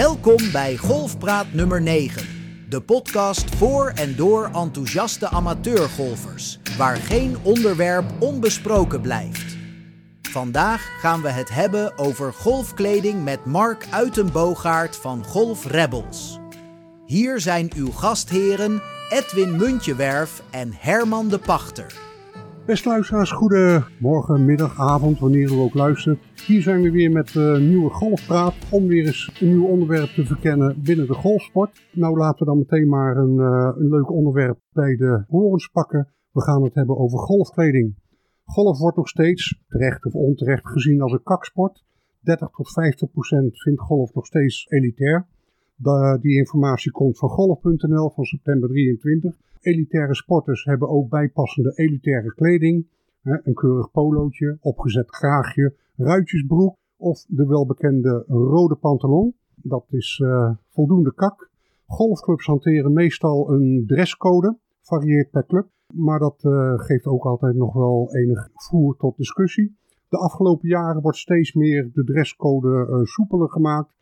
Welkom bij Golfpraat nummer 9. De podcast voor en door enthousiaste amateurgolfers, waar geen onderwerp onbesproken blijft. Vandaag gaan we het hebben over golfkleding met Mark Uitenboogaard van Golf Rebels. Hier zijn uw gastheren Edwin Muntjewerf en Herman de Pachter. Beste luisteraars, goedemorgen, middag, avond, wanneer u ook luistert. Hier zijn we weer met een nieuwe golfpraat om weer eens een nieuw onderwerp te verkennen binnen de golfsport. Nou laten we dan meteen maar een, uh, een leuk onderwerp bij de horens pakken. We gaan het hebben over golfkleding. Golf wordt nog steeds, terecht of onterecht, gezien als een kaksport. 30 tot 50 procent vindt golf nog steeds elitair. Die informatie komt van golf.nl van september 23. Elitaire sporters hebben ook bijpassende elitaire kleding. Een keurig polootje, opgezet kraagje, ruitjesbroek of de welbekende rode pantalon. Dat is uh, voldoende kak. Golfclubs hanteren meestal een dresscode, varieert per club. Maar dat uh, geeft ook altijd nog wel enig voer tot discussie. De afgelopen jaren wordt steeds meer de dresscode uh, soepeler gemaakt,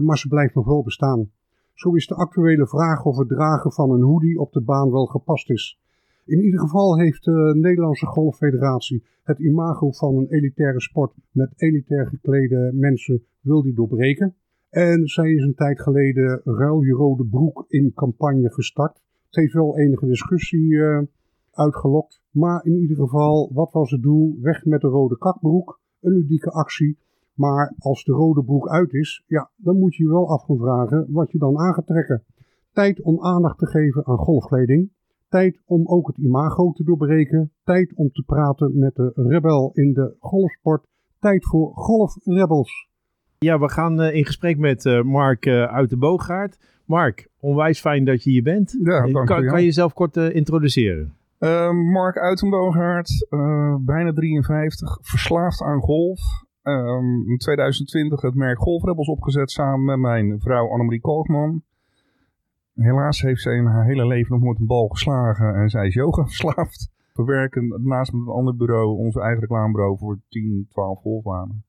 maar ze blijft nog wel bestaan. Zo is de actuele vraag of het dragen van een hoodie op de baan wel gepast is. In ieder geval heeft de Nederlandse Golffederatie het imago van een elitaire sport met elitair geklede mensen wil die doorbreken. En zij is een tijd geleden ruil je rode broek in campagne gestart. Het heeft wel enige discussie uh, uitgelokt. Maar in ieder geval, wat was het doel? Weg met de rode kakbroek. Een ludieke actie maar als de rode broek uit is, ja, dan moet je je wel af gaan vragen wat je dan aan gaat trekken. Tijd om aandacht te geven aan golfkleding. Tijd om ook het imago te doorbreken. Tijd om te praten met de rebel in de golfsport. Tijd voor golfrebels. Ja, we gaan uh, in gesprek met uh, Mark uh, uit de Boogaard. Mark, onwijs fijn dat je hier bent. Ja, dank kan, je. kan je jezelf kort introduceren? Mark Uitenboogaard, bijna 53, verslaafd aan golf. Um, in 2020 het merk Golf Rebels opgezet samen met mijn vrouw Annemarie Kalkman. Helaas heeft zij in haar hele leven nog nooit een bal geslagen en zij is yoga verslaafd. We werken naast met een ander bureau, onze eigen reclamebureau, voor 10, 12 golfbanen.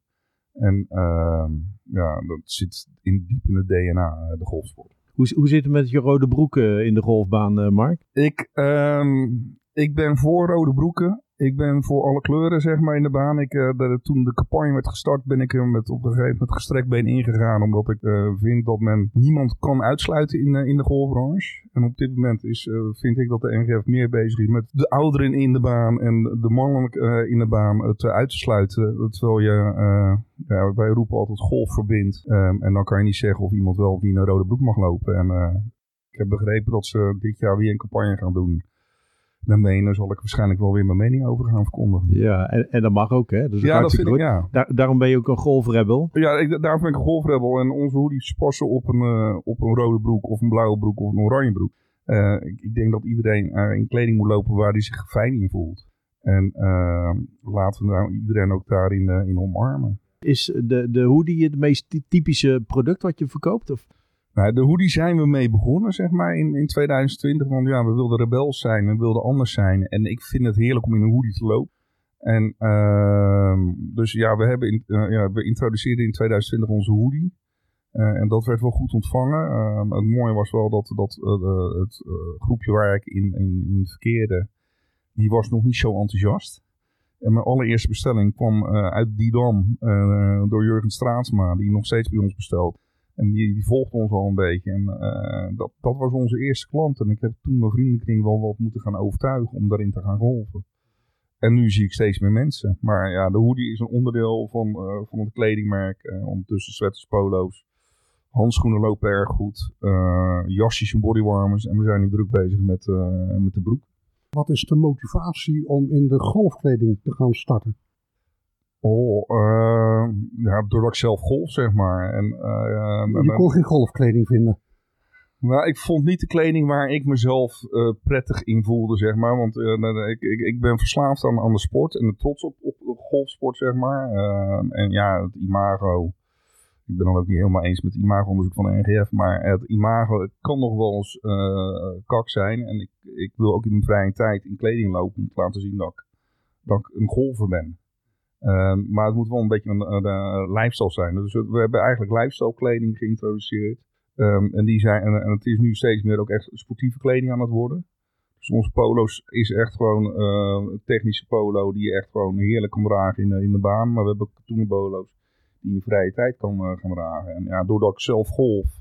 En uh, ja, dat zit in, diep in het DNA, de golfsport. Hoe, hoe zit het met je rode broeken in de golfbaan, Mark? Ik, um, ik ben voor rode broeken. Ik ben voor alle kleuren, zeg maar, in de baan. Ik, de, toen de campagne werd gestart, ben ik er met, op een gegeven moment gestrekt been ingegaan. Omdat ik uh, vind dat men niemand kan uitsluiten in, in de golfbranche. En op dit moment is, vind ik dat de NGF meer bezig is met de ouderen in de baan en de mannen in de baan te uit te sluiten. Terwijl je, ja, wij roepen altijd golf verbindt. Um, en dan kan je niet zeggen of iemand wel of niet een rode broek mag lopen. En ik heb begrepen dat ze dit jaar weer een campagne gaan doen naar menen, zal ik waarschijnlijk wel weer mijn mening over gaan verkondigen. Ja, en, en dat mag ook, hè? Dus ja, dat vind ik, ja. Daar, daarom ben je ook een golfrebel. Ja, ik, daarom ben ik een golfrebel. En onze hoodies passen op een, uh, op een rode broek of een blauwe broek of een oranje broek. Uh, ik, ik, denk dat iedereen uh, in kleding moet lopen waar hij zich fijn in voelt. En laten we nou iedereen ook daarin in omarmen. Is de, de hoodie het meest typische product wat je verkoopt? Of? Nou, de hoodie zijn we mee begonnen, zeg maar, in, in 2020. Want ja, we wilden rebels zijn, we wilden anders zijn. En ik vind het heerlijk om in een hoodie te lopen. En uh, dus ja, we, hebben in, uh, ja, we introduceerden in 2020 onze hoodie. Uh, en dat werd wel goed ontvangen. Uh, het mooie was wel dat, dat het groepje waar ik in, in, in verkeerde, die was nog niet zo enthousiast. En mijn allereerste bestelling kwam uit Didam door Jurgen Straatsma, die nog steeds bij ons bestelt. En die, die volgde ons al een beetje. En uh, dat, dat was onze eerste klant. En ik heb toen mijn vriendenkring wel wat moeten gaan overtuigen om daarin te gaan golven. En nu zie ik steeds meer mensen. Maar ja, de hoodie is een onderdeel van, uh, van het kledingmerk. Uh, ondertussen sweaters, polo's. Handschoenen lopen erg goed. jasjes en bodywarmers. En we zijn nu druk bezig met, met de broek. Wat is de motivatie om in de golfkleding te gaan starten? Oh, uh, ja, doordat ik zelf golf, zeg maar. En, uh, je kon geen golfkleding vinden? Nou, ik vond niet de kleding waar ik mezelf uh, prettig in voelde, zeg maar. Want ik, ik, ik ben verslaafd aan, aan de sport en de trots op, op, op golfsport, zeg maar. en ja, het imago. Ik ben dan ook niet helemaal eens met het imago-onderzoek van de NGF. Maar het imago het kan nog wel eens kak zijn. En ik, ik wil ook in mijn vrije tijd in kleding lopen om te laten zien dat ik, dat ik een golfer ben. Ehm, maar het moet wel een beetje een, een, lifestyle zijn. Dus we, hebben eigenlijk lifestyle kleding geïntroduceerd. Ehm, en, die zijn, en, het is nu steeds meer ook echt sportieve kleding aan het worden. Dus onze polo's is echt gewoon eh, een technische polo die je echt gewoon heerlijk kan dragen in, in de baan. Maar we hebben ook katoenen polo's die je in vrije tijd kan eh, gaan dragen. En ja, doordat ik zelf golf,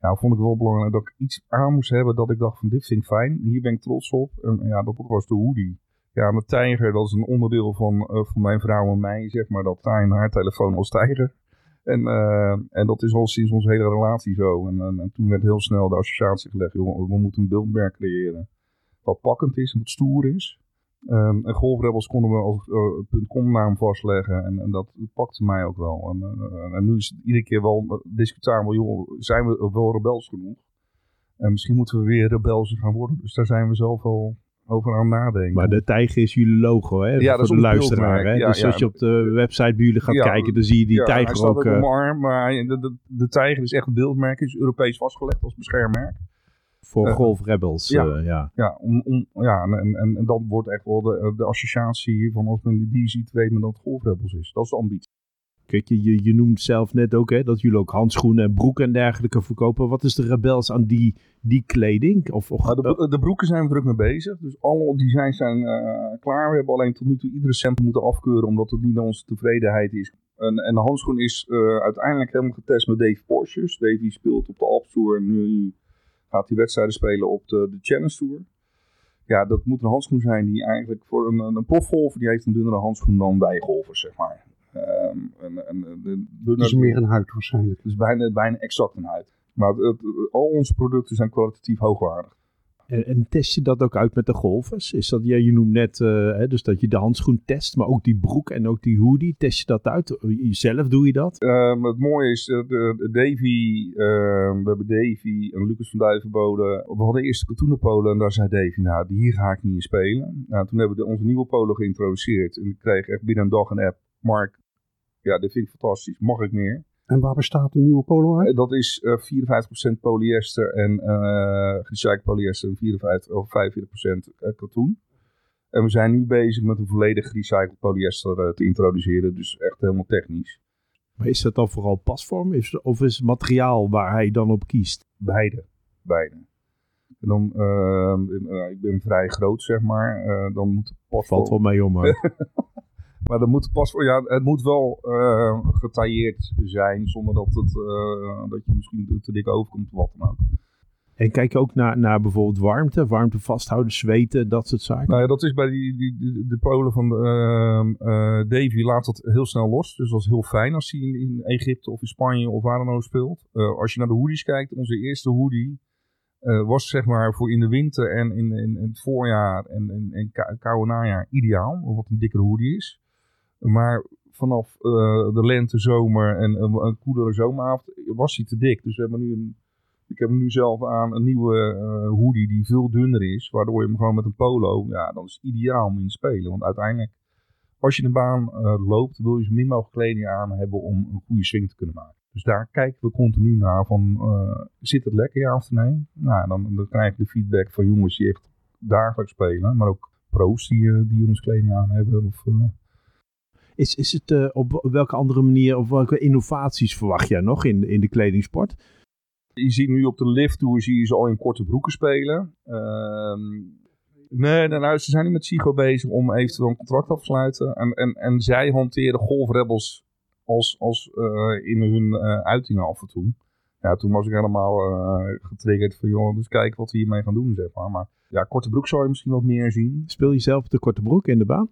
ja, vond ik het wel belangrijk dat ik iets aan moest hebben dat ik dacht van dit vind ik fijn. Hier ben ik trots op. En ja, dat was de hoodie. Ja, de tijger, dat is een onderdeel van, eh, van mijn vrouw en mij, zeg maar, dat Tijn haar telefoon als tijger. En, eh, en dat is al sinds onze hele relatie zo. En, en, en toen werd heel snel de associatie gelegd, joh, we moeten een beeldmerk creëren. Wat pakkend is en wat stoer is. Ehm, en Golfrebels konden we als eh, .com naam vastleggen en, en dat pakte mij ook wel. En, en nu is het iedere keer wel discutabel, joh, zijn we wel rebels genoeg? En misschien moeten we weer rebels gaan worden. Dus daar zijn we zelf wel over aan nadenken. Maar de tijger is jullie logo, hè? Ja, voor dat is de luisteraar. Hè? Ja, dus ja. als je op de website bij jullie gaat kijken, dan zie je die hij tijger staat ook. op eh, arm, maar hij- de, de, de tijger is echt een beeldmerk, is Europees vastgelegd als beschermmerk. voor eh, Golf Rebels. ja. eh, ja. Ja, om, om, ja en, en, en dat wordt echt wel de, de associatie van als men die ziet, weet men dat het Golfrebels is. Dat is de ambitie. Kijk, je, noemt zelf net ook hè, dat jullie ook handschoenen en broeken en dergelijke verkopen. Wat is de Rebels aan die, die kleding? Of, of, Maar de, bro- de broeken zijn we druk mee bezig. Dus alle designs zijn eh, klaar. We hebben alleen tot nu toe iedere cent moeten afkeuren, omdat het niet naar onze tevredenheid is. En, en de handschoen is eh, uiteindelijk helemaal getest met Dave Porsches. Davey speelt op de Alps Tour en nu gaat hij wedstrijden spelen op de, de Challenge Tour. Ja, dat moet een handschoen zijn die eigenlijk voor een, een, profgolfer, die heeft een dunnere handschoen dan wij golfers, zeg maar. Ehm, en, en, de, Dat dunner- is meer een huid waarschijnlijk. dus bijna, bijna exact een huid. Maar het, het- al onze producten zijn kwalitatief hoogwaardig. en, en test je dat ook uit met de golfers? Is dat, ja, je noemt net eh, hè, dus dat je de handschoen test, maar ook die broek en ook die hoodie. Test je dat uit? Zelf doe je dat? Ehm, het mooie is, eh, de, de Davy, ehm, we hebben Davy en Lucas van Duivenbode. We hadden eerst de katoenen polo en daar zei Davy, nou, hier ga ik niet in spelen. Nou, toen hebben we de, onze nieuwe polo geïntroduceerd en ik kreeg echt binnen een dag een app. Mark, ja, dit vind ik fantastisch, mag ik meer? En waar bestaat de nieuwe polo uit? Eh, Dat is eh 54% polyester en eh gerecycled polyester en 54 of 45% eh, katoen. En we zijn nu bezig met een volledig gerecycled polyester eh, te introduceren, dus echt helemaal technisch. Maar is dat dan vooral pasvorm is, of is het materiaal waar hij dan op kiest? Beide. Beide. En dan, ehm, eh, ik ben vrij groot, zeg maar. eh, dan moet de pasvorm... Valt wel mee om. Maar dan moet de pasvorm... Ja, het moet wel eh, getailleerd zijn, zonder dat, het, eh, dat je misschien te dik overkomt of wat dan ook. En kijk je ook naar, naar bijvoorbeeld warmte, warmte vasthouden, zweten, dat soort zaken. Nou ja, dat is bij die, die, die- de Polen van eh, Davy laat dat heel snel los. Dus dat is heel fijn als hij in, in Egypte of in Spanje of waar dan ook speelt. Als je naar de hoodies kijkt, onze eerste hoodie was zeg maar voor in de winter en in, in, in het voorjaar en, en kou- koude najaar ideaal. Omdat het een dikkere hoodie is. Maar vanaf eh, de lente, zomer en een, een koelere zomeravond was hij te dik. Dus we hebben nu een, ik heb hem nu zelf aan een nieuwe eh, hoodie die veel dunner is. Waardoor je hem gewoon met een polo, ja, dan is het ideaal om in te spelen. Want uiteindelijk, als je de baan eh, loopt, wil je zo min mogelijk kleding aan hebben om een goede swing te kunnen maken. Dus daar kijken we continu naar van, zit het lekker ja of nee? Nou, dan, dan krijg je de feedback van jongens die echt dagelijks spelen. Maar ook pro's die, die ons kleding aan hebben. Of, Is, is het eh, op welke andere manier of welke innovaties verwacht jij nog in, in de kledingsport? Je ziet nu op de lift tour zie je ze al in korte broeken spelen. Ehm, nee, nee, nou, ze zijn nu met Sigo bezig om eventueel een contract af te sluiten. En, en, en zij hanteren Golf Rebels als, als eh, in hun eh, uitingen af en toe. Ja, toen was ik helemaal getriggerd van, joh, dus kijken wat we hiermee gaan doen, zeg maar. Maar ja, korte broek zou je misschien wat meer zien. Speel je zelf de korte broek in de baan?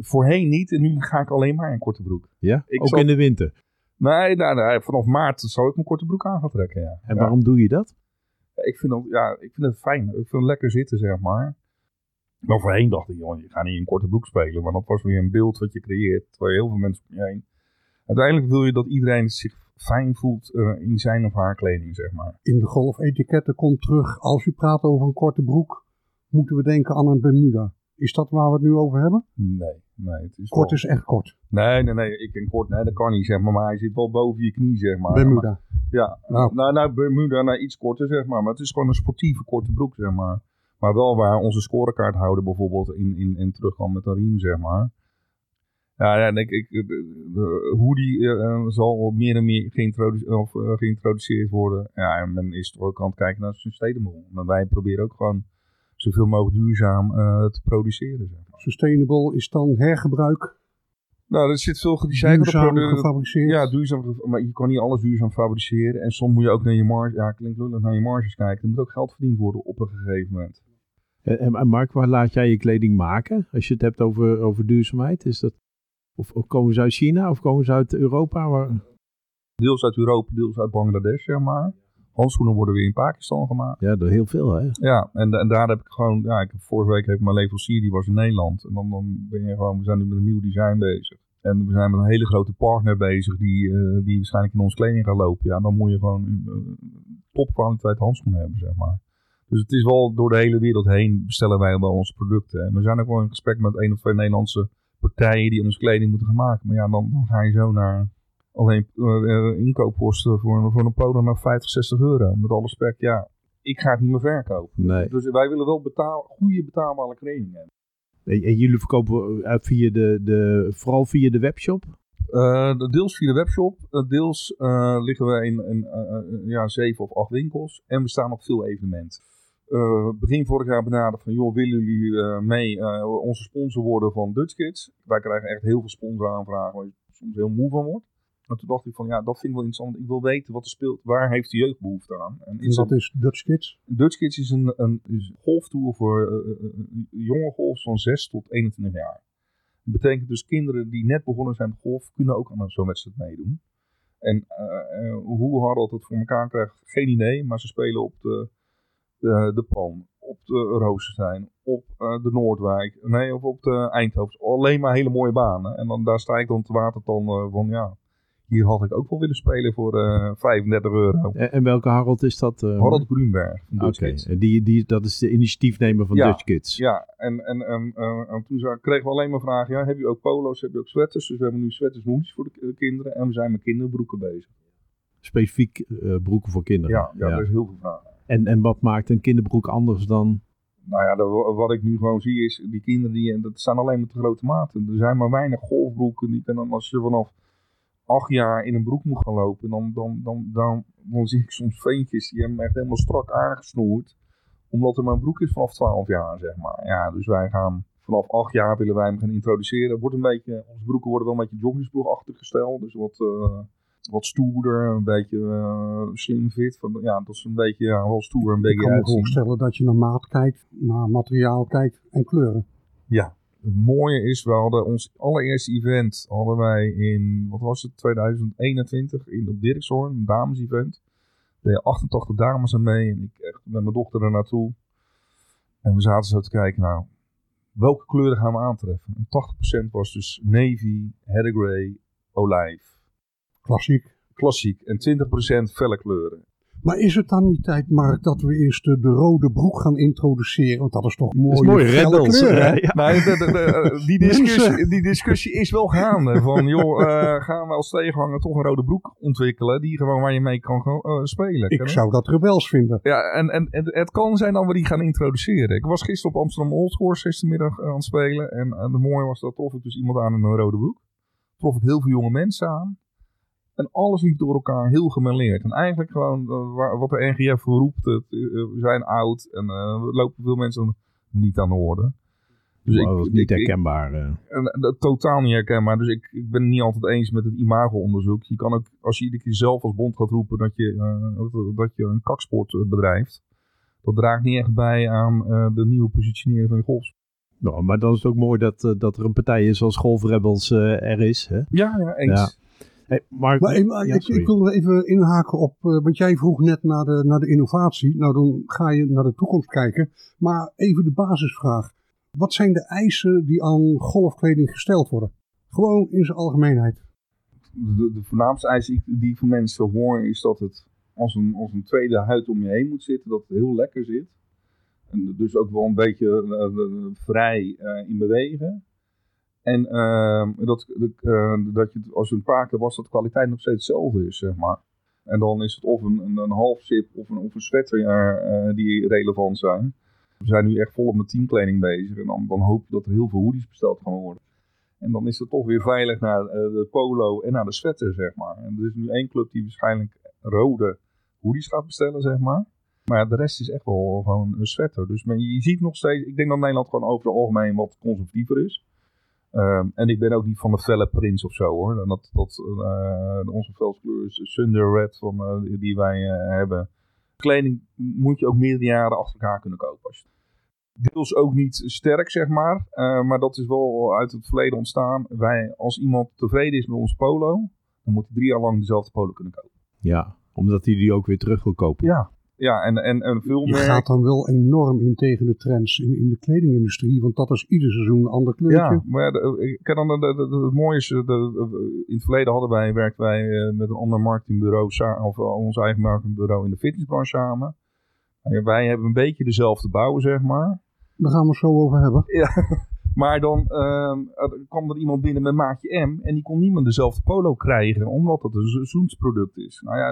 Voorheen niet en nu ga ik alleen maar in korte broek. Ja, Ik ook zal- in de winter. Nee, nou, nee, vanaf maart zou ik mijn korte broek aan gaan trekken, ja. En Ja. waarom doe je dat? Ja, ik vind, dat, ja, ik vind het fijn. Ik vind het lekker zitten, zeg maar. Maar voorheen dacht ik, joh, je gaat niet in korte broek spelen. Maar dat was weer een beeld wat je creëert. Terwijl je heel veel mensen om je heen. Uiteindelijk wil je dat iedereen zich fijn voelt eh, in zijn of haar kleding, zeg maar. In de golfetiketten komt terug, als u praat over een korte broek, moeten we denken aan een Bermuda. Is dat waar we het nu over hebben? Nee, nee. Het is Kort wel- is echt kort. Nee, nee, nee. Ik ken kort, nee, dat kan niet, zeg maar. Maar hij zit wel boven je knie, zeg maar. Bermuda. Maar- ja, Nou, nou, nou, Bermuda, nou, iets korter, zeg maar. Maar het is gewoon een sportieve korte broek, zeg maar. Maar wel waar onze scorekaart houden bijvoorbeeld in, in, in met een riem, zeg maar. Ja, ja ik, ik, de, de hoodie uh, zal meer en meer geïntroduceerd, of, uh, geïntroduceerd worden. Ja, en men is toch ook aan het kijken naar sustainable. Maar wij proberen ook gewoon zoveel mogelijk duurzaam uh, te produceren. Zeg maar. Sustainable is dan hergebruik? Nou, er zit veel gerecycled duurzaam gefabriceerd? Ja, duurzaam, maar je kan niet alles duurzaam fabriceren. En soms moet je ook naar je marge, ja, klinkt lullig, naar je marges kijken. Er moet ook geld verdiend worden op een gegeven moment. En, en Mark, waar laat jij je kleding maken? Als je het hebt over, over duurzaamheid, is dat... Of, of komen ze uit China of komen ze uit Europa? Waar... Deels uit Europa, deels uit Bangladesh, zeg maar. Handschoenen worden weer in Pakistan gemaakt. Ja, er heel veel, hè? Ja, en, en daar heb ik gewoon... Ja, ik heb, vorige week heb ik mijn leverancier, die was in Nederland. En dan, dan ben je gewoon... We zijn nu met een nieuw design bezig. En we zijn met een hele grote partner bezig die, uh, die waarschijnlijk in ons kleding gaat lopen. Ja, dan moet je gewoon uh, topkwaliteit handschoenen hebben, zeg maar. Dus het is wel door de hele wereld heen bestellen wij wel onze producten. En we zijn ook wel in gesprek met één of twee Nederlandse partijen die onze kleding moeten gaan maken. Maar ja, dan, dan ga je zo naar alleen uh, inkoopkosten voor, voor een polo naar 50, 60 euro. Met alle respect, ja, ik ga het niet meer verkopen. Nee. Dus wij willen wel betaal, goede betaalbare kleding hebben. En jullie verkopen via de, de, vooral via de webshop? Uh, deels via de webshop. Deels uh, liggen we in, in ja, zeven of acht winkels. En we staan op veel evenementen. begin vorig jaar benaderd van, joh, willen jullie mee onze sponsor worden van Dutch Kids? Wij krijgen echt heel veel sponsoraanvragen waar je soms heel moe van wordt. Maar toen dacht ik van, ja, dat vind ik wel interessant. Ik wil weten wat er speelt. Waar heeft de jeugd behoefte aan? En, en wat is Dutch Kids? Dutch Kids is een, een is golftour voor uh, jonge golfs van 6 tot 21 jaar. Dat betekent dus kinderen die net begonnen zijn met golf, kunnen ook aan zo'n wedstrijd meedoen. En uh, hoe Harold het voor elkaar krijgt, geen idee. Maar ze spelen op de, de, de Pan, op de Roosenstein, op uh, de Noordwijk, nee, of op de Eindhoven. Alleen maar hele mooie banen. En dan, daar sta ik dan te water dan van, ja, hier had ik ook wel willen spelen voor uh, 35 euro. En, en, welke Harold is dat? Uh, Harold Grunberg. Oké, okay. die, die, dat is de initiatiefnemer van ja, Dutch Kids. Ja, en, en, en, uh, en toen kregen we alleen maar vragen, ja, heb je ook polo's, heb je ook sweaters? Dus we hebben nu sweaters hoedies voor de kinderen en we zijn met kinderbroeken bezig. Specifiek uh, broeken voor kinderen? Ja, ja, ja, er is heel veel vragen. En, en wat maakt een kinderbroek anders dan... Nou ja, de, wat ik nu gewoon zie is, die kinderen, die, dat staan alleen met de grote maten. Er zijn maar weinig golfbroeken, die kunnen als je vanaf acht jaar in een broek moet gaan lopen, dan, dan, dan, dan, dan zie ik soms veentjes die hebben echt helemaal strak aangesnoerd. Omdat er maar een broek is vanaf 12 jaar, zeg maar. Ja, dus wij gaan vanaf acht jaar willen wij hem gaan introduceren. Wordt een beetje, onze broeken worden wel een beetje joggingsbroekachtig gesteld. Dus wat, uh, wat stoerder, een beetje uh, slim fit. Van, ja, dat is een beetje ja, wel stoer, een beetje Ik kan me voorstellen dat je naar maat kijkt, naar materiaal kijkt en kleuren. Ja, het mooie is, we hadden ons allereerste event hadden wij in, wat was het, 2021 in, op Dirkshoorn, een dames-event. Er deden 88 dames aan mee en ik echt met mijn dochter er naartoe. En we zaten zo te kijken, nou, welke kleuren gaan we aantreffen? En 80% was dus navy, heather gray, olijf. Klassiek. Klassiek. En 20% felle kleuren. Maar is het dan niet tijd, Mark, dat we eerst de, de rode broek gaan introduceren? Want dat is toch mooi. Dat is mooi? Ja. De, de, die, discussie, die discussie is wel gaande. Van, joh, uh, gaan we als tegenhanger toch een rode broek ontwikkelen, die gewoon waar je mee kan uh, spelen? Ik zou dat rebels vinden. Ja, en, en, en het kan zijn dat we die gaan introduceren. Ik was gisteren op Amsterdam Old Horse gistermiddag aan het spelen. En, en het mooie was, dat trof ik dus iemand aan in een rode broek. Trof ik heel veel jonge mensen aan. En alles liep door elkaar heel gemêleerd. En eigenlijk gewoon uh, wat de NGF roept, het, uh, we zijn oud en uh, we lopen veel mensen niet aan de orde. Dus wow, ik, dat is niet ik, herkenbaar. En, totaal niet herkenbaar. Dus ik, ik ben het niet altijd eens met het imago-onderzoek. Je kan ook, als je iedere keer zelf als bond gaat roepen dat je, dat je een kaksport bedrijft, dat draagt niet echt bij aan de nieuwe positionering van je golf. Nou, maar dan is het ook mooi dat, dat er een partij is als Golf Rebels er is. Hè? Ja, ja, eens. Ja. Hey, maar, maar, maar ja, ik, ik, wil even inhaken op, uh, want jij vroeg net naar de, naar de innovatie. Nou, dan ga je naar de toekomst kijken. Maar even de basisvraag. Wat zijn de eisen die aan golfkleding gesteld worden? Gewoon in zijn algemeenheid. De, de voornaamste eisen die ik van mensen hoor is dat het als een, als een tweede huid om je heen moet zitten. Dat het heel lekker zit. En dus ook wel een beetje uh, vrij uh, in bewegen. En uh, dat, uh, dat je, als je een paar keer was, dat de kwaliteit nog steeds hetzelfde is, zeg maar. En dan is het of een, een, een half zip of een, of een sweater uh, die relevant zijn. We zijn nu echt volop met teamkleding bezig. En dan, dan hoop je dat er heel veel hoodies besteld gaan worden. En dan is het toch weer veilig naar eh, de polo en naar de sweater, zeg maar. En er is nu één club die waarschijnlijk rode hoodies gaat bestellen, zeg maar. Maar de rest is echt wel gewoon een sweater. Dus maar je ziet nog steeds, ik denk dat Nederland gewoon over het algemeen wat conservatiever is. Ehm, en ik ben ook niet van de felle prins of zo hoor. En dat, dat, uh, onze veldskleur is Thunder Red van, uh, die wij uh, hebben. Kleding moet je ook meerdere jaren achter elkaar kunnen kopen. Deels ook niet sterk zeg maar. maar dat is wel uit het verleden ontstaan. Wij, als iemand tevreden is met ons polo, dan moet hij drie jaar lang dezelfde polo kunnen kopen. Ja, omdat hij die ook weer terug wil kopen. Ja, ja, en, en, en veel Je meer... gaat dan wel enorm in tegen de trends in, in de kledingindustrie, want dat is ieder seizoen een ander kleurtje. Ja, maar ja, de, ik dan de, het mooie is, de, in het verleden hadden wij, werkten wij uh, met een ander marketingbureau, of uh, ons eigen marketingbureau in de fitnessbranche samen. En wij hebben een beetje dezelfde bouw, zeg maar. Daar gaan we het zo over hebben. Ja, maar dan uh, kwam er iemand binnen met maatje M en die kon niemand dezelfde polo krijgen, omdat het een seizoensproduct is. Nou ja,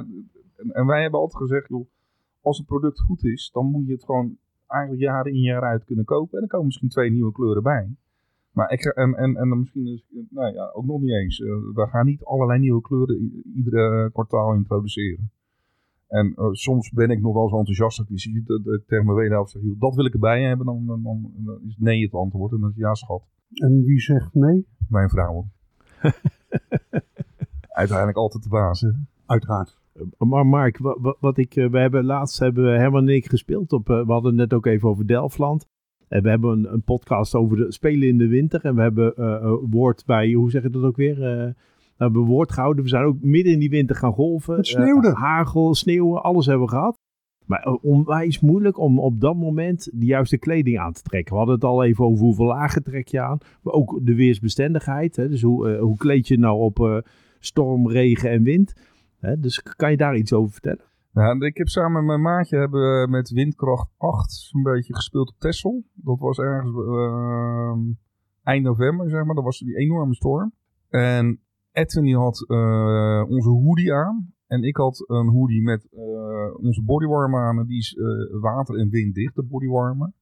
en, en wij hebben altijd gezegd, joh, als het product goed is, dan moet je het gewoon eigenlijk jaar in jaar uit kunnen kopen. En dan komen misschien twee nieuwe kleuren bij. Maar ik, en, en, en dan misschien is, nou ja, ook nog niet eens. Uh, we gaan niet allerlei nieuwe kleuren iedere kwartaal introduceren. En uh, soms ben ik nog wel zo enthousiast dat ik zie dat ik tegen mijn wederhelft zeg, dat wil ik erbij hebben. Dan, dan, dan, dan, is nee het antwoord en dan is ja schat. En wie zegt nee? Mijn vrouw. Uiteindelijk altijd de baas. Hè? Uiteraard. Maar Mark, wat, wat ik, we hebben laatst hebben we Herman en ik gespeeld op, we hadden het net ook even over Delftland. En we hebben een, een podcast over de spelen in de winter. En we hebben uh, woord bij, hoe zeg je dat ook weer? Uh, we hebben woord gehouden. We zijn ook midden in die winter gaan golven. Het sneeuwde. Uh, hagel, sneeuwen, alles hebben we gehad. Maar onwijs moeilijk om op dat moment de juiste kleding aan te trekken. We hadden het al even over hoeveel lagen trek je aan. Maar ook de weersbestendigheid. Hè? Dus hoe, hoe kleed je nou op storm, regen en wind. Hè? Dus kan je daar iets over vertellen? Nou, ik heb samen met mijn maatje hebben met windkracht 8 zo'n beetje gespeeld op Texel. Dat was ergens uh, eind november, zeg maar. Dat was die enorme storm. En Edwin die had uh, onze hoodie aan. En ik had een hoodie met uh, onze bodywarmer aan. Die is water- en winddicht, de bodywarmer.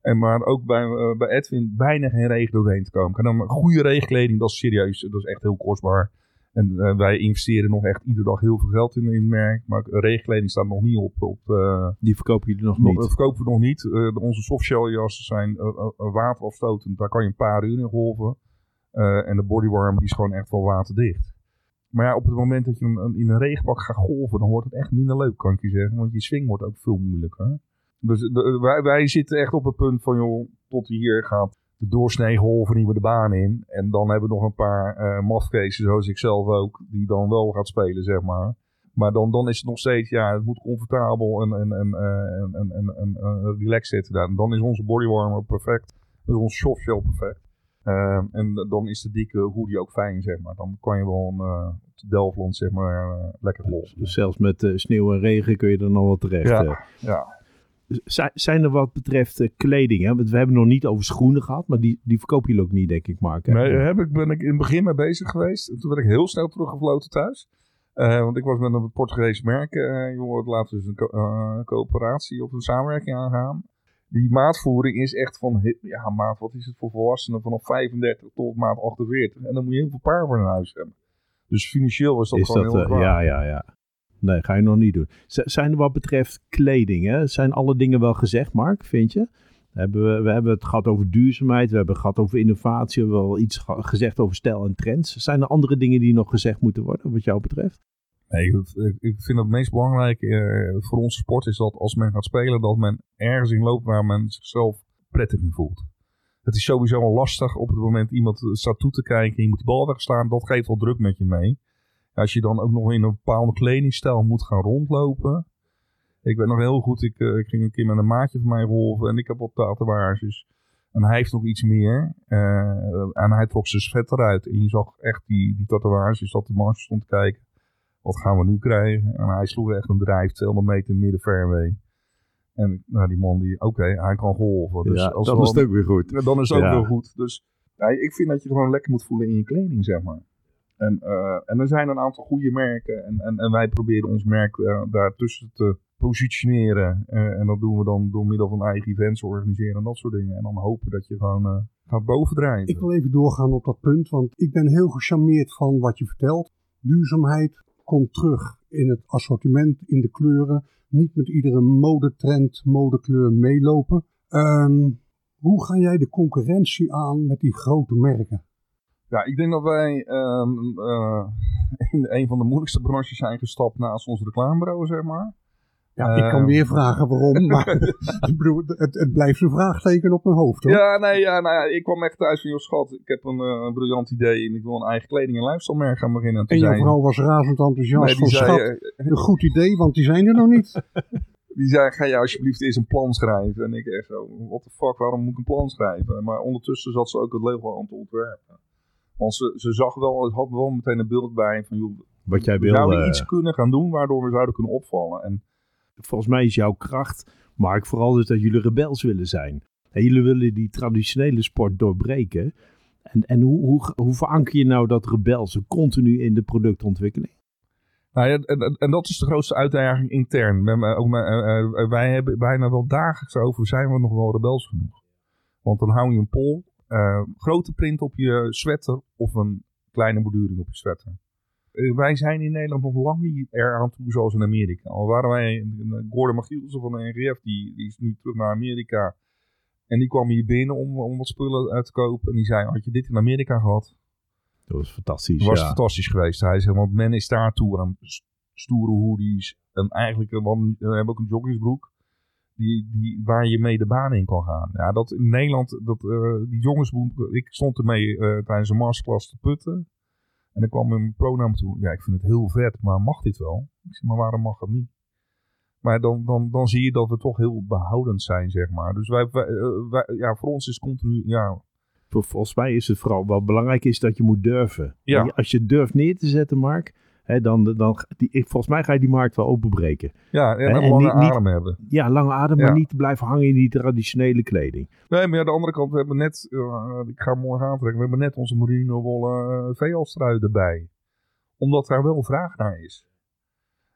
En maar ook bij, bij Edwin bijna geen regen doorheen te komen. En dan goede regenkleding, dat is serieus. Dat is echt heel kostbaar. En uh, wij investeren nog echt iedere dag heel veel geld in, in het merk. Maar regenkleding staat nog niet op. op uh, die verkopen jullie nog niet? Dat verkopen we nog niet. Uh, onze softshell jassen zijn waterafstotend. Daar kan je een paar uur in golven. en de bodywarmer die is gewoon echt wel waterdicht. Maar ja, op het moment dat je een, in een regenpak gaat golven, dan wordt het echt minder leuk, kan ik je zeggen. Want je swing wordt ook veel moeilijker. Dus de, wij, wij zitten echt op het punt van, joh, tot hier gaat de doorsnee golven niet meer de baan in. En dan hebben we nog een paar uh, zoals ik zelf ook, die dan wel gaat spelen, zeg maar. Maar dan, dan is het nog steeds, ja, het moet comfortabel en, en, en, en, en, en, en, en relaxed zitten daar. En dan is onze bodywarmer perfect. Dan is onze softshell perfect. Uh, en dan is de dikke hoodie ook fijn, zeg maar. Dan kan je wel een, uh, op Delftland, zeg maar, uh, lekker los. Dus zelfs met sneeuw en regen kun je er nog wel terecht. Ja, ja. Zijn er wat betreft uh, kleding? Hè? Want we hebben nog niet over schoenen gehad, maar die, die verkopen jullie ook niet, denk ik, Mark. Hè? Nee, daar heb ik, ben ik in het begin mee bezig geweest. En toen werd ik heel snel teruggefloten thuis. Uh, want ik was met een Portugees merk. Uh, joh, laten we dus een co coöperatie of een samenwerking aangaan. Die maatvoering is echt van, ja maat, wat is het voor volwassenen vanaf 35 tot maat 48. En dan moet je heel veel paar voor een huis hebben. Dus financieel was dat is gewoon dat, heel uh, Ja, ja, ja. Nee, ga je nog niet doen. Zijn wat betreft kleding, hè? zijn alle dingen wel gezegd, Mark, vind je? We hebben, we hebben het gehad over duurzaamheid, we hebben het gehad over innovatie, we hebben wel iets gezegd over stijl en trends. Zijn er andere dingen die nog gezegd moeten worden, wat jou betreft? Nee, ik, vind het meest belangrijk uh, voor onze sport is dat als men gaat spelen, dat men ergens in loopt waar men zichzelf prettig in voelt. Het is sowieso al lastig op het moment iemand staat toe te kijken en je moet de bal wegslaan, dat geeft wel druk met je mee. Als je dan ook nog in een bepaalde kledingstijl moet gaan rondlopen. Ik weet nog heel goed, ik, uh, ik ging een keer met een maatje van mij rolven en ik heb wat tatoeages. En hij heeft nog iets meer. Uh, en hij trok zijn vet eruit. En je zag echt die, die tatoeages, dat de mars stond te kijken. Wat gaan we nu krijgen? En hij sloeg echt een drijf, 200 meter midden fairway. En nou, die man, die, oké, okay, hij kan golven. Dus ja, als dan is het ook weer goed. Dan is het ja. ook weer goed. Dus ja, ik vind dat je gewoon lekker moet voelen in je kleding, zeg maar. En, uh, en er zijn een aantal goede merken. En, en, en wij proberen ons merk uh, daartussen te positioneren. Uh, en dat doen we dan door middel van eigen events organiseren en dat soort dingen. En dan hopen dat je gewoon gaat bovendrijven. Ik wil even doorgaan op dat punt, want ik ben heel gecharmeerd van wat je vertelt. Duurzaamheid komt terug in het assortiment, in de kleuren. Niet met iedere modetrend, modekleur meelopen. Ehm, hoe ga jij de concurrentie aan met die grote merken? Ja, ik denk dat wij ehm, eh, in een van de moeilijkste branches zijn gestapt naast ons reclamebureau, zeg maar. Ja, ik kan Ehm. weer vragen waarom, maar ik bedoel, het, het blijft een vraagteken op mijn hoofd hoor. Ja, nee, ja, nou ja, ik kwam echt thuis van, joh schat, ik heb een, eh, een briljant idee en ik wil een eigen kleding- en lifestyle merk gaan beginnen. En toen jouw zei- vrouw was razend enthousiast nee, van die schat, zei, eh, een goed idee, want die zijn er nog niet. die zei, ga je alsjeblieft eens een plan schrijven. En ik echt zo, what the fuck, waarom moet ik een plan schrijven? Maar ondertussen zat ze ook het logo aan te ontwerpen. Want ze, ze zag wel, het had wel meteen een beeld bij van, joh, Wat jij we wil. zouden eh, iets kunnen gaan doen waardoor we zouden kunnen opvallen. En volgens mij is jouw kracht, Mark, vooral dus dat jullie rebels willen zijn. En jullie willen die traditionele sport doorbreken. En, en hoe, hoe, hoe veranker je nou dat rebelse continu in de productontwikkeling? Nou ja, en, en- dat is de grootste uitdaging intern. We hebben ook, met- eh, eh, wij hebben bijna wel dagelijks over, zijn we nog wel rebels genoeg? Want dan hou je een pol, eh, grote print op je sweater of een kleine borduring op je sweater. Eh, wij zijn in Nederland nog lang niet er aan toe zoals in Amerika. Al waren wij, eh, Gordon Magielsen van de NGF, die, die is nu terug naar Amerika. En die kwam hier binnen om, om wat spullen uit te kopen. En die zei, had je dit in Amerika gehad? Dat was fantastisch. was ja. fantastisch geweest. Hij zegt, want men is daar toe aan st- stoere hoodies. En eigenlijk, eh, want we hebben ook een joggingsbroek. Die, die, waar je mee de baan in kan gaan. Ja, dat in Nederland, dat, eh, die jongensbroek, ik stond ermee eh, tijdens een masterclass te putten. En dan kwam een pro naar me toe. Ja, ik vind het heel vet, maar mag dit wel? Ik zeg, maar waarom mag het niet? Maar dan, dan, dan zie je dat we toch heel behoudend zijn, zeg maar. Dus wij, wij, eh, wij- ja, voor ons is continu, ja, Vol- Volgens mij is het vooral wel belangrijk is dat je moet durven. Ja. Als je durft neer te zetten, Mark, hè, dan, dan die, volgens mij ga je die markt wel openbreken. ja en, En- lange niet- niet- adem hebben. Ja, lange adem, Ja. maar niet blijven hangen in die traditionele kleding. Nee, maar aan de andere kant, we hebben net, eh, ik ga morgen aantrekken, we hebben net onze merino wollen uh, veehalstrui erbij. Omdat daar wel vraag naar is.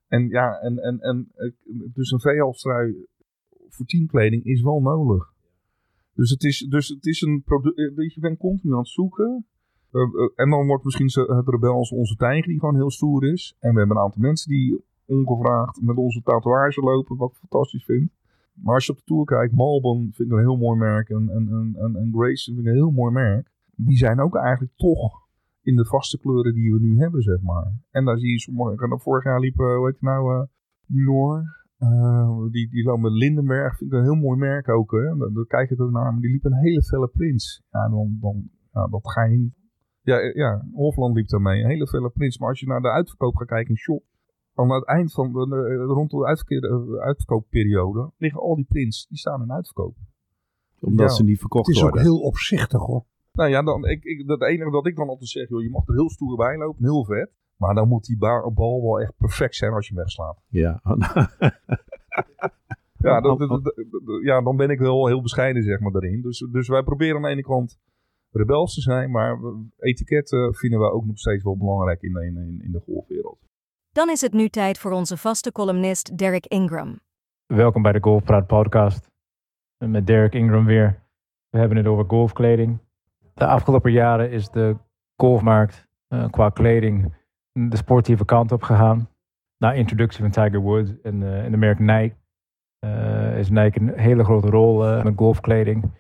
En ja, en, en, en eh, dus een veehalstrui voor teamkleding is wel nodig. Dus het is, dus het is een product, eh, je bent continu aan het zoeken. Eh, eh, en dan wordt misschien het rebels onze tijger die gewoon heel stoer is. En we hebben een aantal mensen die ongevraagd met onze tatoeage lopen, wat ik fantastisch vind. Maar als je op de tour kijkt, Malbon vind ik een heel mooi merk. En, en, en, en, Grace vind ik een heel mooi merk. Die zijn ook eigenlijk toch in de vaste kleuren die we nu hebben, zeg maar. En daar zie je sommige... en Vorig jaar liep, eh, hoe heet je nou, eh die Noor. eh, die, die loopt met Lindenberg. Vind ik een heel mooi merk ook. Hè. Daar, kijk ik ook naar. Maar die liep een hele felle prins. Ja, dan, dan, dat ga je niet... Ja, eh, ja, Hofland liep daarmee. Een hele felle prins. Maar als je naar de uitverkoop gaat kijken in shop... Aan het eind van de, de- rond de uitverkeer- eh, uitverkoopperiode liggen al die prints, die staan in uitverkoop. Omdat Ja. ze niet Het verkocht is ook worden. heel opzichtig hoor. Nou ja, dan, ik, ik, het enige dat ik dan altijd zeg, joh, je mag er heel stoer bij lopen, heel vet. Maar dan moet die ba- bal wel echt perfect zijn als je hem wegslaat. Ja. Ja, dat, dat- dat- dat- ja, dan ben ik wel heel bescheiden zeg maar daarin. Dus, dus wij proberen aan de ene kant rebels te zijn, maar etiketten vinden we ook nog steeds wel belangrijk in de, in, in- de golfwereld. Dan is het nu tijd voor onze vaste columnist Derek Ingram. Welkom bij de Golfpraat podcast. Met Derek Ingram weer. We hebben het over golfkleding. De afgelopen jaren is de golfmarkt eh, qua kleding de sportieve kant op gegaan. Na introductie van Tiger Woods en, eh, en de merk Nike eh, is Nike een hele grote rol eh, met golfkleding.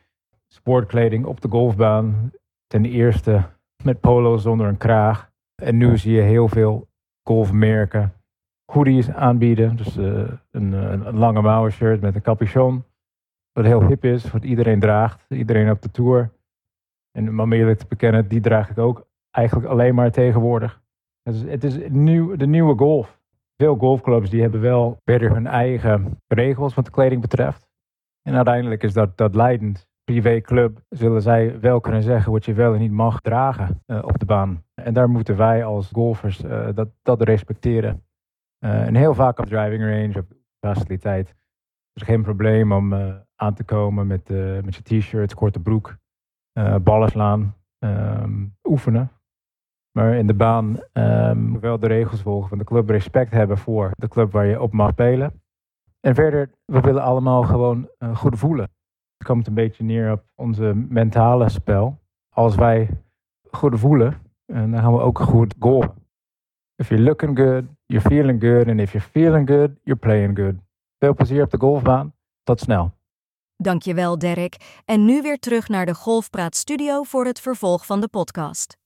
Sportkleding op de golfbaan. Ten eerste met polo zonder een kraag. En nu zie je heel veel golfmerken hoodies aanbieden. Dus eh, een, eh, een lange mouwen shirt met een capuchon. Wat heel hip is, wat iedereen draagt. Iedereen op de tour. En om eerlijk te bekennen, die draag ik ook eigenlijk alleen maar tegenwoordig. Het is, het is nieuw, de nieuwe golf. Veel golfclubs die hebben wel verder hun eigen regels wat de kleding betreft. En uiteindelijk is dat, dat leidend. Privéclub zullen zij wel kunnen zeggen wat je wel en niet mag dragen eh, op de baan. En daar moeten wij als golfers eh, dat, dat respecteren. Eh, en heel vaak op driving range of faciliteit. Het is geen probleem om aan te komen met, met je t-shirts, korte broek, ballen slaan, ehm, oefenen. Maar in de baan moet wel de regels volgen van de club, respect hebben voor de club waar je op mag spelen. En verder, we willen allemaal gewoon goed voelen. Het komt een beetje neer op onze mentale spel. Als wij goed voelen, en dan gaan we ook goed golven. If you're looking good, you're feeling good. And if you're feeling good, you're playing good. Veel plezier op de golfbaan. Tot snel. Dankjewel, Derek. En nu weer terug naar de Golfpraat Studio voor het vervolg van de podcast.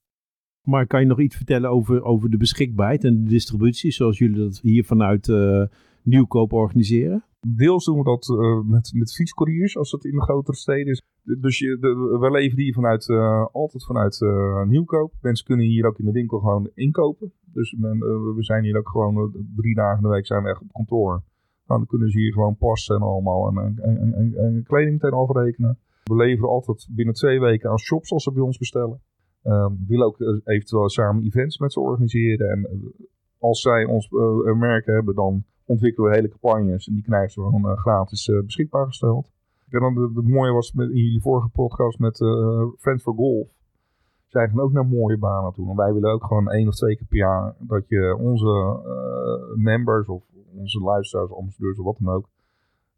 Maar kan je nog iets vertellen over, over de beschikbaarheid en de distributie, zoals jullie dat hier vanuit uh, Nieuwkoop organiseren? Deels doen we dat uh, met, met fietscouriers, als dat in de grotere steden is. Dus je, de, we leveren hier vanuit, uh, altijd vanuit Nieuwkoop. Mensen kunnen hier ook in de winkel gewoon inkopen. Dus men, we zijn hier ook gewoon drie dagen in de week zijn we echt op kantoor. Nou, dan kunnen ze hier gewoon passen en allemaal en, en, en, kleding meteen afrekenen. We leveren altijd binnen twee weken aan shops als ze bij ons bestellen. Um, we willen ook eh, eventueel samen events met ze organiseren. En eh, als zij ons uh, merken hebben, dan ontwikkelen we hele campagnes. En die krijgen ze gewoon uh, gratis beschikbaar gesteld. En dan de, mooie was met, in jullie vorige podcast met Friends for Golf. Zij gaan ook naar mooie banen toe. En wij willen ook gewoon één of twee keer per jaar dat je onze members of onze luisteraars, ambassadeurs of wat dan ook.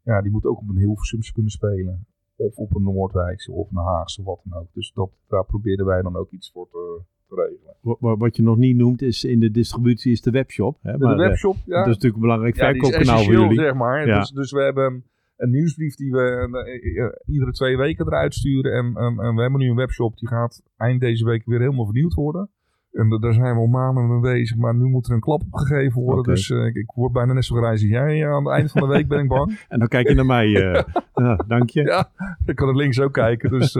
Ja, die moeten ook op een Hilversumse kunnen spelen. Of op een Noordwijkse of een Haagse, wat dan ook. Dus dat, daar probeerden wij dan ook iets voor te, te regelen. Wat, wat je nog niet noemt is in de distributie is de webshop. Hè? Maar, de eh, webshop, ja. Dat is natuurlijk een belangrijk ja, verkoopkanaal voor jullie. zeg maar. Ja. Dus, dus we hebben een nieuwsbrief die we uh, iedere twee weken eruit sturen. En, en, en, we hebben nu een webshop die gaat eind deze week weer helemaal vernieuwd worden. En daar zijn we al maanden mee bezig, maar nu moet er een klap op gegeven worden. Dus uh, ik, ik, word bijna net zo gereisd als jij. Uh, aan het einde van de week ben ik bang. en dan kijk je naar mij. Uh, ja, dank je. Ja, ik kan het links ook kijken. Dus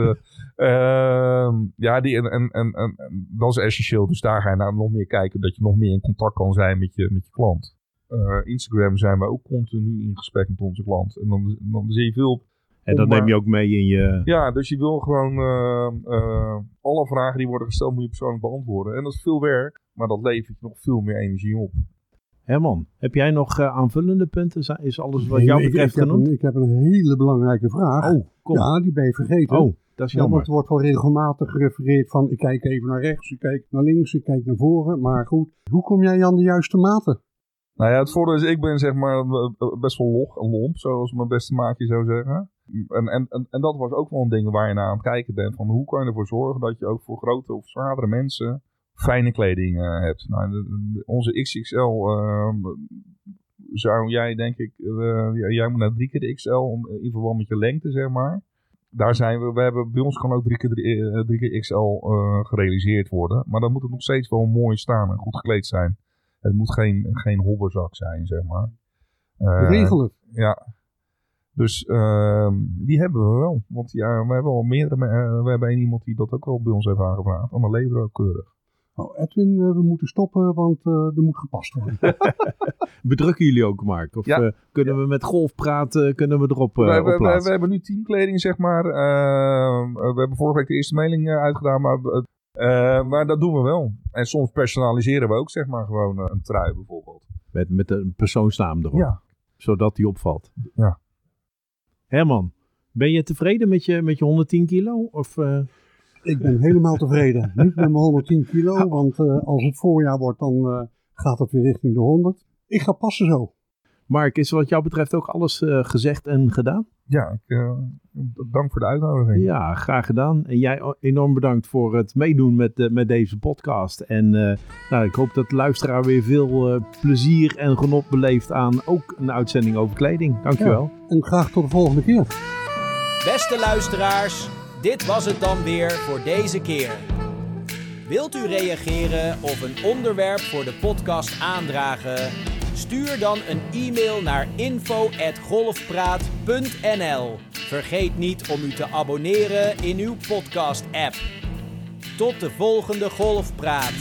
ehm, ja, die, en, en, en, en, dat is essentieel. Dus daar ga je nou nog meer kijken, dat je nog meer in contact kan zijn met je, met je klant. Instagram zijn we ook continu in gesprek met onze klant. En dan, dan zie je veel en dat neem je ook mee in je... Ja, dus je wil gewoon uh, uh, alle vragen die worden gesteld moet je persoonlijk beantwoorden. En dat is veel werk, maar dat levert je nog veel meer energie op. Herman, heb jij nog uh, aanvullende punten? Is alles wat jou betreft ik, ik genoemd? Heb een, ik heb een hele belangrijke vraag. Oh, kom. Ja, die ben je vergeten. Oh, dat is jammer. want er wordt wel regelmatig gerefereerd van ik kijk even naar rechts, ik kijk naar links, ik kijk naar voren. Maar goed, hoe kom jij aan de juiste maten? Nou ja, het voordeel is, ik ben zeg maar best wel log en lomp, zoals mijn beste maatje zou zeggen. En, en, en, dat was ook wel een ding waar je naar aan het kijken bent. Van hoe kan je ervoor zorgen dat je ook voor grote of zwaardere mensen fijne kleding uh, hebt. Nou, onze XXL uh, ehm, zou jij denk ik, uh, jij moet naar drie keer de XL om, in verband met je lengte zeg maar. Daar zijn we, we hebben, bij ons kan ook drie keer, drie, drie keer XL gerealiseerd worden. Maar dan moet het nog steeds wel mooi staan en goed gekleed zijn. Het moet geen, geen hobberzak zijn zeg maar. Regelen. Ja, dus uh, die hebben we wel. Want ja, we hebben al meerdere. Uh, we hebben één iemand die dat ook al bij ons heeft aangevraagd. En dan leveren we ook keurig. Oh, Edwin, uh, we moeten stoppen, want uh, er moet gepast worden. Bedrukken jullie ook, Mark? Of ja. kunnen we met golf praten? Kunnen we erop uh, we, we, we, we, hebben nu teamkleding, zeg maar. Ehm, we hebben vorige week de eerste mailing uitgedaan, maar, maar dat doen we wel. En soms personaliseren we ook, zeg maar, gewoon een trui bijvoorbeeld. Met, met een persoonsnaam erop? Ja. Zodat die opvalt? Ja. Herman, ben je tevreden met je, met je 110 kilo? Of, uh... Ik ben helemaal tevreden. Niet met mijn 110 kilo, want uh, als het voorjaar wordt, dan uh, gaat het weer richting de 100. Ik ga passen zo. Mark, is wat jou betreft ook alles gezegd en gedaan? Ja, ik, dank voor de uitnodiging. Ja, graag gedaan. En jij enorm bedankt voor het meedoen met, met deze podcast. En nou, ik hoop dat de luisteraar weer veel plezier en genot beleeft aan ook een uitzending over kleding. Dankjewel. Ja, en graag tot de volgende keer. Beste luisteraars, dit was het dan weer voor deze keer. Wilt u reageren of een onderwerp voor de podcast aandragen? Stuur dan een e-mail naar info@golfpraat.nl. Vergeet niet om u te abonneren in uw podcast-app. Tot de volgende Golfpraat.